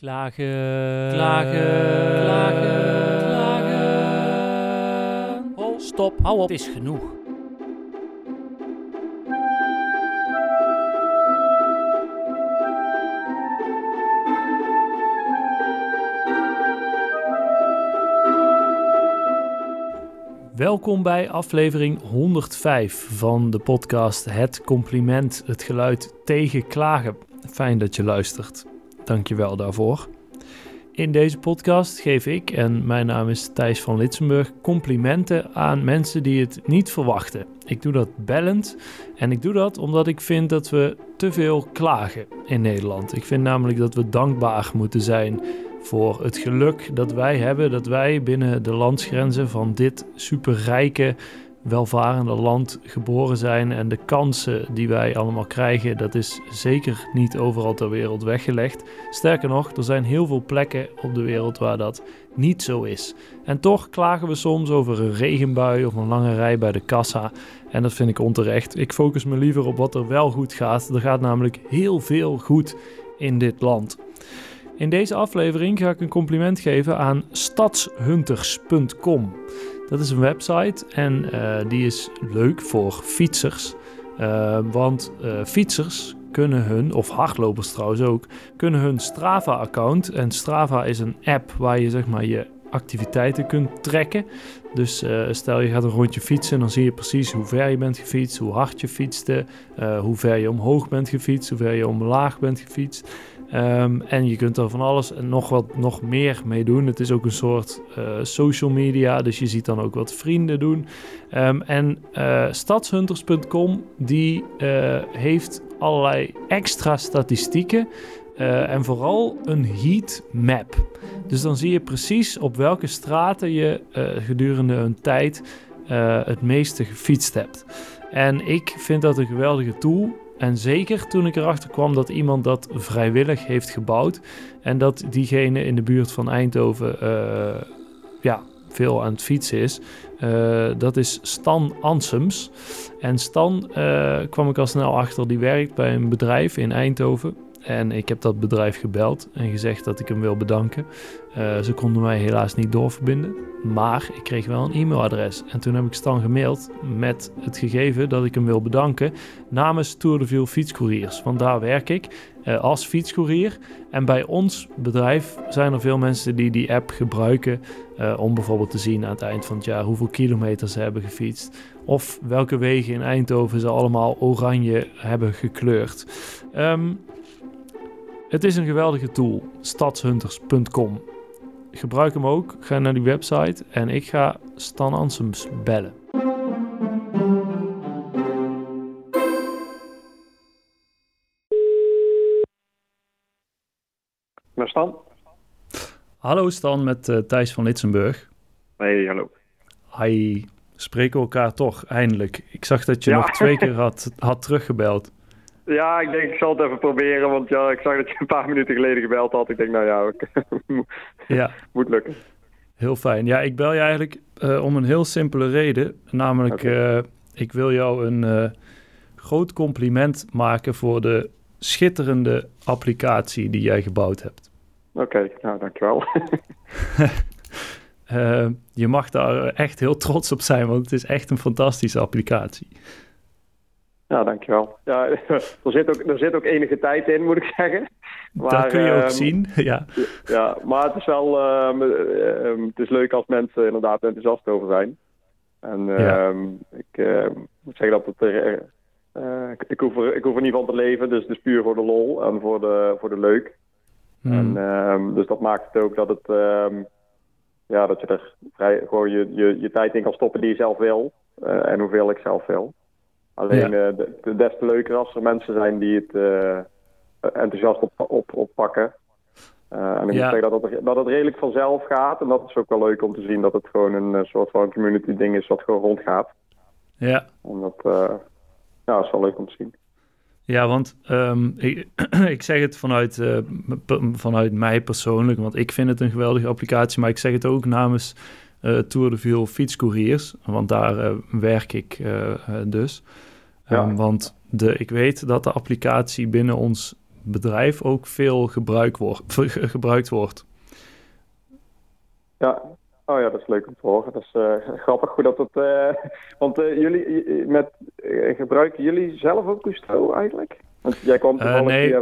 Klagen, klagen, klagen, klagen. Oh, stop, hou op, het is genoeg. Welkom bij aflevering 105 van de podcast Het Compliment, het geluid tegen klagen. Fijn dat je luistert. Dank je wel daarvoor. In deze podcast geef ik, en mijn naam is Thijs van Litsenburg, complimenten aan mensen die het niet verwachten. Ik doe dat bellend en ik doe dat omdat ik vind dat we te veel klagen in Nederland. Ik vind namelijk dat we dankbaar moeten zijn voor het geluk dat wij hebben, dat wij binnen de landsgrenzen van dit superrijke, welvarende land geboren zijn. En de kansen die wij allemaal krijgen, dat is zeker niet overal ter wereld weggelegd. Sterker nog, er zijn heel veel plekken op de wereld waar dat niet zo is. En toch klagen we soms over een regenbui of een lange rij bij de kassa. En dat vind ik onterecht. Ik focus me liever op wat er wel goed gaat. Er gaat namelijk heel veel goed in dit land. In deze aflevering ga ik een compliment geven aan stadshunters.com. Dat is een website en uh, die is leuk voor fietsers. Uh, want uh, fietsers kunnen hun, of hardlopers trouwens ook, kunnen hun Strava-account. En Strava is een app waar je zeg maar je activiteiten kunt trekken. Dus stel je gaat een rondje fietsen, dan zie je precies hoe ver je bent gefietst, hoe hard je fietste, hoe ver je omhoog bent gefietst, hoe ver je omlaag bent gefietst. Um, en je kunt er van alles en nog wat nog meer mee doen. Het is ook een soort uh, social media, dus je ziet dan ook wat vrienden doen. Um, en uh, stadshunters.com die uh, heeft allerlei extra statistieken en vooral een heat map. Dus dan zie je precies op welke straten je gedurende een tijd het meeste gefietst hebt. En ik vind dat een geweldige tool. En zeker toen ik erachter kwam dat iemand dat vrijwillig heeft gebouwd. En dat diegene in de buurt van Eindhoven uh, ja, veel aan het fietsen is. Uh, dat is Stan Ansems. En Stan uh, kwam ik al snel achter, die werkt bij een bedrijf in Eindhoven. En ik heb dat bedrijf gebeld en gezegd dat ik hem wil bedanken. Uh, ze konden mij helaas niet doorverbinden, maar ik kreeg wel een e-mailadres. En toen heb ik Stan gemaild met het gegeven dat ik hem wil bedanken namens Tour de Ville Fietscouriers. Want daar werk ik uh, als fietscourier. En bij ons bedrijf zijn er veel mensen die die app gebruiken uh, om bijvoorbeeld te zien aan het eind van het jaar hoeveel kilometer ze hebben gefietst. Of welke wegen in Eindhoven ze allemaal oranje hebben gekleurd. Um, het is een geweldige tool, stadshunters.com. Gebruik hem ook, ga naar die website en ik ga Stan Ansems bellen. Met Stan? Hallo Stan, met uh, Thijs van Litsenburg. Hey, hallo. Hi, spreken elkaar toch, eindelijk. Ik zag dat je ja. nog twee keer had, had teruggebeld. Ja, ik denk ik zal het even proberen, want ja, ik zag dat je een paar minuten geleden gebeld had. Ik denk, nou ja, ja. moet lukken. Heel fijn. Ja, ik bel je eigenlijk uh, om een heel simpele reden. Namelijk, okay. uh, ik wil jou een uh, groot compliment maken voor de schitterende applicatie die jij gebouwd hebt. Oké, okay, nou dankjewel. je mag daar echt heel trots op zijn, want het is echt een fantastische applicatie. Ja, dankjewel. Ja, er zit, ook, er zit ook enige tijd in, moet ik zeggen. Maar, dat kun je ook um, zien, ja. Ja, maar het is wel um, um, het is leuk als mensen inderdaad enthousiast over zijn. En ja. ik moet zeggen dat het er, uh, ik, ik, hoef er, ik hoef er niet van te leven, dus het is puur voor de lol en voor de, voor de leuk. Hmm. En, dus dat maakt het ook dat het, ja, dat je er vrij, gewoon je, je, je tijd in kan stoppen die je zelf wil. Uh, en hoeveel ik zelf wil. Alleen ja. uh, de, des te leuker als er mensen zijn die het uh, enthousiast op, op, oppakken. Uh, en ik ja. moet zeggen dat het, dat het redelijk vanzelf gaat. En dat is ook wel leuk om te zien dat het gewoon een soort van community ding is wat gewoon rondgaat. Ja. En dat, ja, is wel leuk om te zien. Ja, want um, ik, ik, zeg het vanuit, uh, vanuit mij persoonlijk, want ik vind het een geweldige applicatie, maar ik zeg het ook namens uh, Tour de Ville fietscouriers, want daar uh, werk ik dus. Ja. Um, want de, ik weet dat de applicatie binnen ons bedrijf ook veel gebruik wordt, gebruikt wordt. Ja, oh ja, dat is leuk om te horen. Dat is uh, grappig hoe dat het. Uh, want jullie met, gebruiken jullie zelf ook Cousteau eigenlijk? Want jij kwam toevallig nee.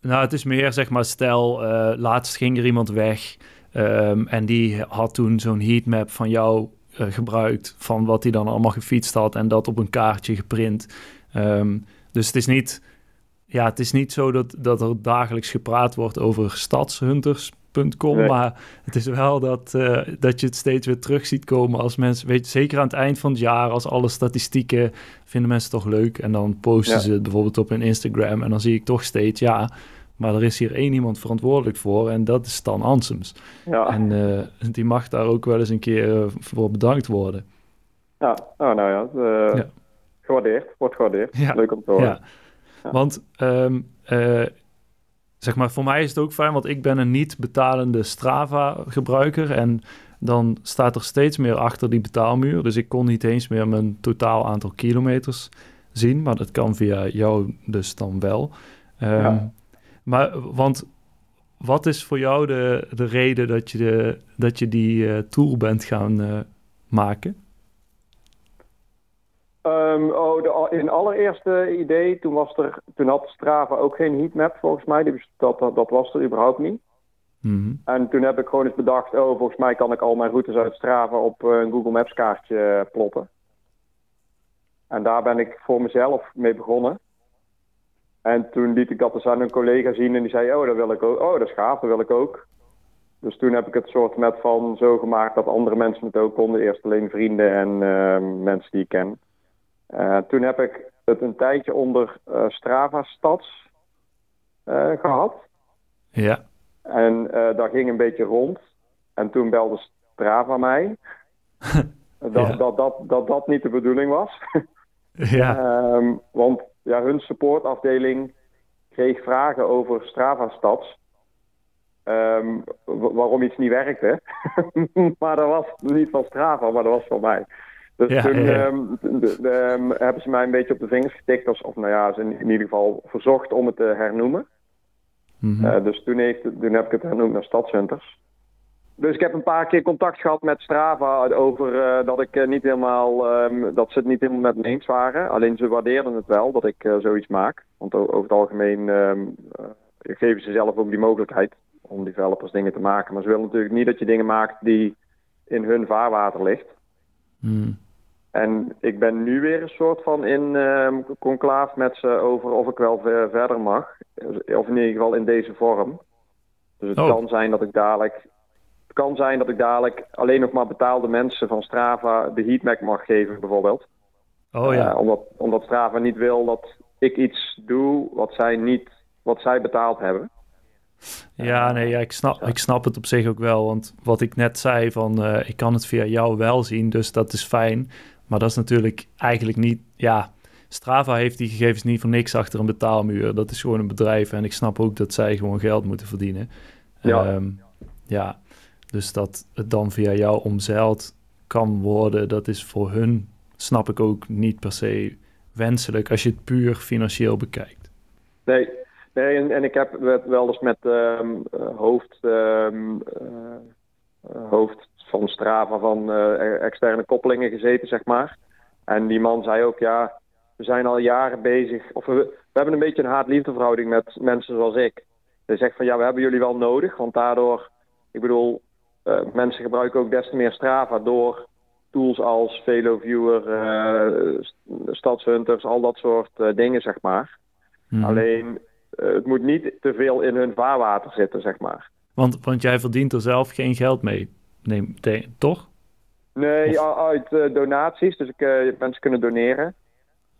Nou, het is meer zeg maar, stel, laatst ging er iemand weg um, en die had toen zo'n heatmap van jou gebruikt van wat hij dan allemaal gefietst had en dat op een kaartje geprint. Um, dus het is niet, ja, het is niet zo dat, dat er dagelijks gepraat wordt over stadshunters.com, maar het is wel dat, uh, dat je het steeds weer terug ziet komen als mensen, weet je, zeker aan het eind van het jaar, als alle statistieken vinden mensen toch leuk en dan posten ze het bijvoorbeeld op hun Instagram en dan zie ik toch steeds, ja, maar er is hier één iemand verantwoordelijk voor en dat is Stan Ansems. Ja. En uh, die mag daar ook wel eens een keer uh, voor bedankt worden. Ja, oh, nou ja, ja gewaardeerd, wordt gewaardeerd. Ja. Leuk om te horen. Ja. Want um, uh, zeg maar, voor mij is het ook fijn, want ik ben een niet betalende Strava-gebruiker en dan staat er steeds meer achter die betaalmuur. Dus ik kon niet eens meer mijn totaal aantal kilometers zien, maar dat kan via jou dus dan wel. Um, ja. Maar, want wat is voor jou de, de reden dat je, de, dat je die uh, tool bent gaan uh, maken? Um, oh, de, in allereerste idee, toen, was er, toen had Strava ook geen heatmap volgens mij. Dat, dat, dat was er überhaupt niet. Mm En toen heb ik gewoon eens bedacht, oh, volgens mij kan ik al mijn routes uit Strava op een Google Maps kaartje plotten. En daar ben ik voor mezelf mee begonnen. En toen liet ik dat eens aan een collega zien en die zei, oh, dat wil ik ook. Oh, dat is gaaf, dat wil ik ook. Dus toen heb ik het soort met van zo gemaakt dat andere mensen het ook konden. Eerst alleen vrienden en uh, mensen die ik ken. Uh, toen heb ik het een tijdje onder uh, Strava Stads gehad. Ja. En dat ging een beetje rond. En toen belde Strava mij. dat, ja. dat, dat, dat dat niet de bedoeling was. ja. Um, want ja, hun supportafdeling kreeg vragen over Strava Stads. Um, waarom iets niet werkte. maar dat was niet van Strava, maar dat was van mij. Dus toen ehm, ehm, hebben ze mij een beetje op de vingers getikt. Of, of nou ja, ze in, in ieder geval verzocht om het te hernoemen. Mm dus toen, heeft, toen heb ik het hernoemd naar Stadshunters. Dus ik heb een paar keer contact gehad met Strava over uh, dat ik uh, niet helemaal, um, dat ze het niet helemaal met me eens waren. Alleen ze waardeerden het wel dat ik uh, zoiets maak. Want over het algemeen um, geven ze zelf ook die mogelijkheid om developers dingen te maken. Maar ze willen natuurlijk niet dat je dingen maakt die in hun vaarwater ligt. Mm. En ik ben nu weer een soort van in uh, conclaaf met ze over of ik wel verder mag. Of in ieder geval in deze vorm. Dus het oh. kan zijn dat ik dadelijk. Het kan zijn dat ik dadelijk alleen nog maar betaalde mensen van Strava de heatmap mag geven, bijvoorbeeld. Oh ja. Uh, omdat, omdat Strava niet wil dat ik iets doe wat zij niet, wat zij betaald hebben. Ja, nee, ja, ik, snap, ik snap het op zich ook wel. Want wat ik net zei, van uh, ik kan het via jou wel zien, dus dat is fijn. Maar dat is natuurlijk eigenlijk niet, ja, Strava heeft die gegevens niet voor niks achter een betaalmuur. Dat is gewoon een bedrijf en ik snap ook dat zij gewoon geld moeten verdienen. Ja, um, ja dus dat het dan via jou omzeild kan worden, dat is voor hun, snap ik ook niet per se wenselijk als je het puur financieel bekijkt. Nee, nee en, en ik heb wel eens met um, hoofd, um, uh, hoofd van Strava van uh, externe koppelingen gezeten, zeg maar. En die man zei ook, ja, we zijn al jaren bezig, of we, we hebben een beetje een haat-liefdeverhouding met mensen zoals ik. Hij zegt van, ja, we hebben jullie wel nodig, want daardoor, ik bedoel, mensen gebruiken ook des te meer Strava door tools als VeloViewer, uh, Stadshunters, al dat soort dingen, zeg maar. Hmm. Alleen, het moet niet te veel in hun vaarwater zitten, zeg maar. Want, want jij verdient er zelf geen geld mee. Nee, toch? Nee, uit uh, donaties. Dus ik, uh, mensen kunnen doneren.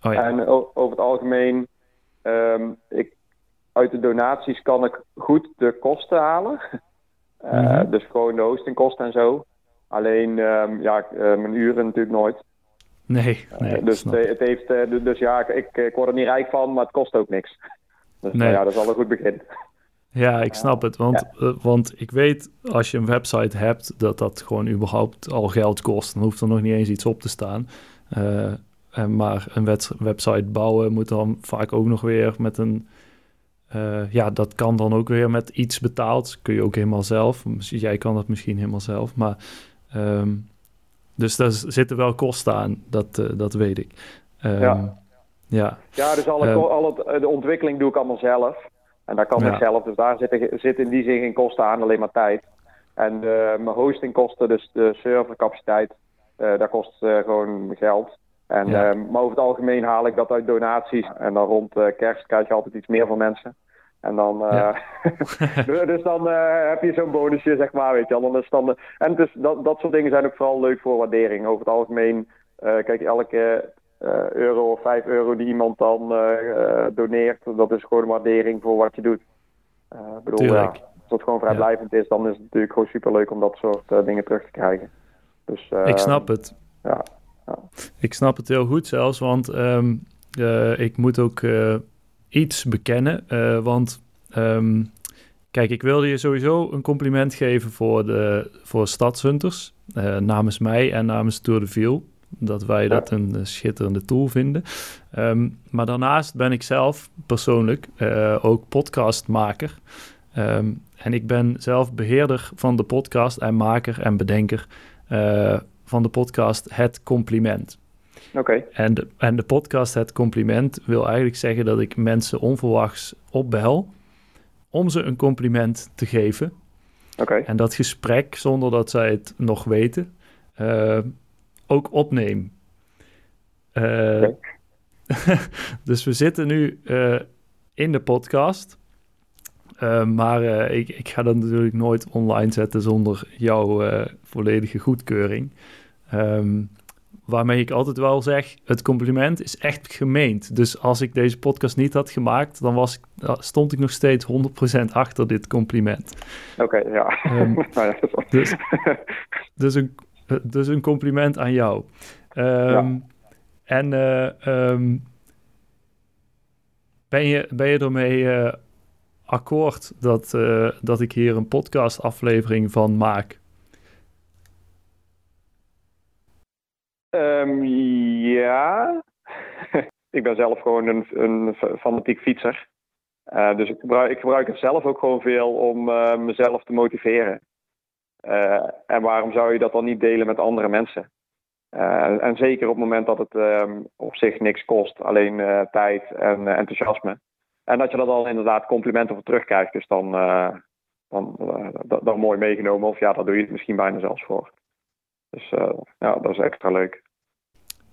Oh, ja. En over het algemeen, um, ik, uit de donaties kan ik goed de kosten halen. Uh, mm -hmm. Dus gewoon de hostingkosten en zo. Alleen, um, ja, mijn uren natuurlijk nooit. Nee, nee Dus het heeft, dus ja, ik, ik word er niet rijk van, maar het kost ook niks. Dus nee. ja, dat is al een goed begin. Ja, ik snap het. Want, ja. uh, want ik weet als je een website hebt dat dat gewoon überhaupt al geld kost. Dan hoeft er nog niet eens iets op te staan. Uh, maar een website bouwen moet dan vaak ook nog weer met een eh, ja, dat kan dan ook weer met iets betaald. Kun je ook helemaal zelf. Jij kan dat misschien helemaal zelf. Maar, ehm, dus daar zitten wel kosten aan, dat, uh, dat weet ik. Um, ja. Ja. ja, dus alle, alle, de ontwikkeling doe ik allemaal zelf. En daar kan ik zelf. Dus daar zit, zit in die zin geen kosten aan, alleen maar tijd. En mijn hostingkosten, dus de servercapaciteit, daar kost gewoon geld. En, ja. maar over het algemeen haal ik dat uit donaties. En dan rond kerst krijg je altijd iets meer van mensen. En dan, ja. dus dan uh, heb je zo'n bonusje, zeg maar, weet je wel. Dan is dan, en dus dat, dat soort dingen zijn ook vooral leuk voor waardering. Over het algemeen, uh, kijk, elke uh, euro of vijf euro die iemand dan doneert, dat is gewoon waardering voor wat je doet. Ik bedoel, ja, als het gewoon vrijblijvend is, dan is het natuurlijk gewoon superleuk om dat soort dingen terug te krijgen. Dus, ik snap het. Ja, ja, Ik snap het heel goed zelfs, want um, ik moet ook iets bekennen. Uh, want um, kijk, ik wilde je sowieso een compliment geven voor, de, voor Stadshunters. Namens mij en namens Tour de Viel. Dat wij dat een schitterende tool vinden. Um, maar daarnaast ben ik zelf persoonlijk ook podcastmaker. En ik ben zelf beheerder van de podcast en maker en bedenker van de podcast Het Compliment. Oké. En, de, en de podcast Het Compliment wil eigenlijk zeggen dat ik mensen onverwachts opbel om ze een compliment te geven. Oké. En dat gesprek, zonder dat zij het nog weten, uh, ook opneem. Uh, okay. dus we zitten nu uh, in de podcast. maar ik, ik, ga dat natuurlijk nooit online zetten zonder jouw volledige goedkeuring. Um, waarmee ik altijd wel zeg, het compliment is echt gemeend. Dus als ik deze podcast niet had gemaakt, dan was ik, stond ik nog steeds 100% achter dit compliment. Oké, okay, ja. Um, dus, dus, een, dus een compliment aan jou. Um, ja. En uh, um, ben, je, ben je ermee uh, akkoord dat, uh, dat ik hier een podcast aflevering van maak? Um, ja. ik ben zelf gewoon een, een fanatiek fietser. Uh, dus ik gebruik, ik gebruik het zelf ook gewoon veel om uh, mezelf te motiveren. Uh, en waarom zou je dat dan niet delen met andere mensen? en zeker op het moment dat het um, op zich niks kost, alleen tijd en enthousiasme. En dat je dat al inderdaad complimenten voor terugkrijgt, dus dan, dan, dan mooi meegenomen. Of ja, daar doe je het misschien bijna zelfs voor. Dus uh, ja, dat is extra leuk.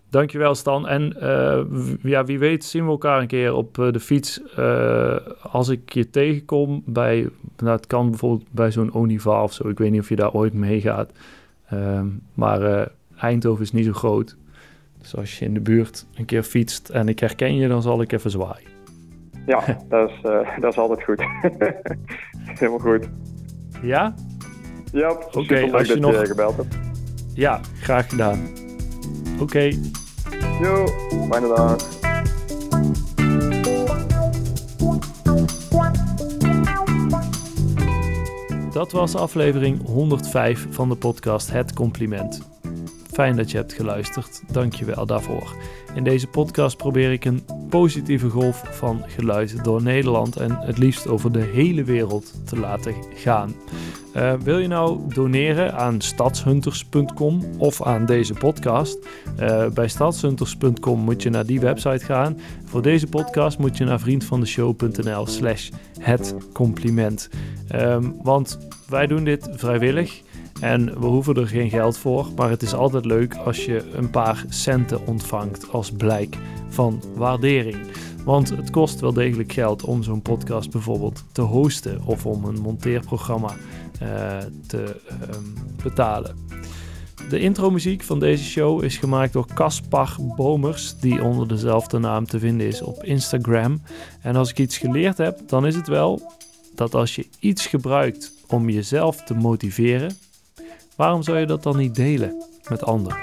Dankjewel Stan. En uh, ja, wie weet zien we elkaar een keer op uh, de fiets. als ik je tegenkom bij, nou, het kan bijvoorbeeld bij zo'n Oniva of zo. Ik weet niet of je daar ooit mee gaat. Ehm, maar Eindhoven is niet zo groot. Dus als je in de buurt een keer fietst en ik herken je, dan zal ik even zwaaien. Ja, dat is, dat is altijd goed. Helemaal goed. Ja? Ja, oké. Okay, als je nog gebeld hebt. Ja, graag gedaan. Oké. Okay. Jo, fijne dag. Dat was aflevering 105 van de podcast Het Compliment. Fijn dat je hebt geluisterd. Dank je wel daarvoor. In deze podcast probeer ik een positieve golf van geluid door Nederland en het liefst over de hele wereld te laten gaan. Uh, wil je nou doneren aan stadshunters.com of aan deze podcast? Uh, bij stadshunters.com moet je naar die website gaan. Voor deze podcast moet je naar vriendvandeshow.nl slash het compliment. Um, want wij doen dit vrijwillig. En we hoeven er geen geld voor, maar het is altijd leuk als je een paar centen ontvangt als blijk van waardering. Want het kost wel degelijk geld om zo'n podcast bijvoorbeeld te hosten of om een monteerprogramma uh, te um, betalen. De intromuziek van deze show is gemaakt door Caspar Bomers, die onder dezelfde naam te vinden is op Instagram. En als ik iets geleerd heb, dan is het wel dat als je iets gebruikt om jezelf te motiveren, Waarom zou je dat dan niet delen met anderen?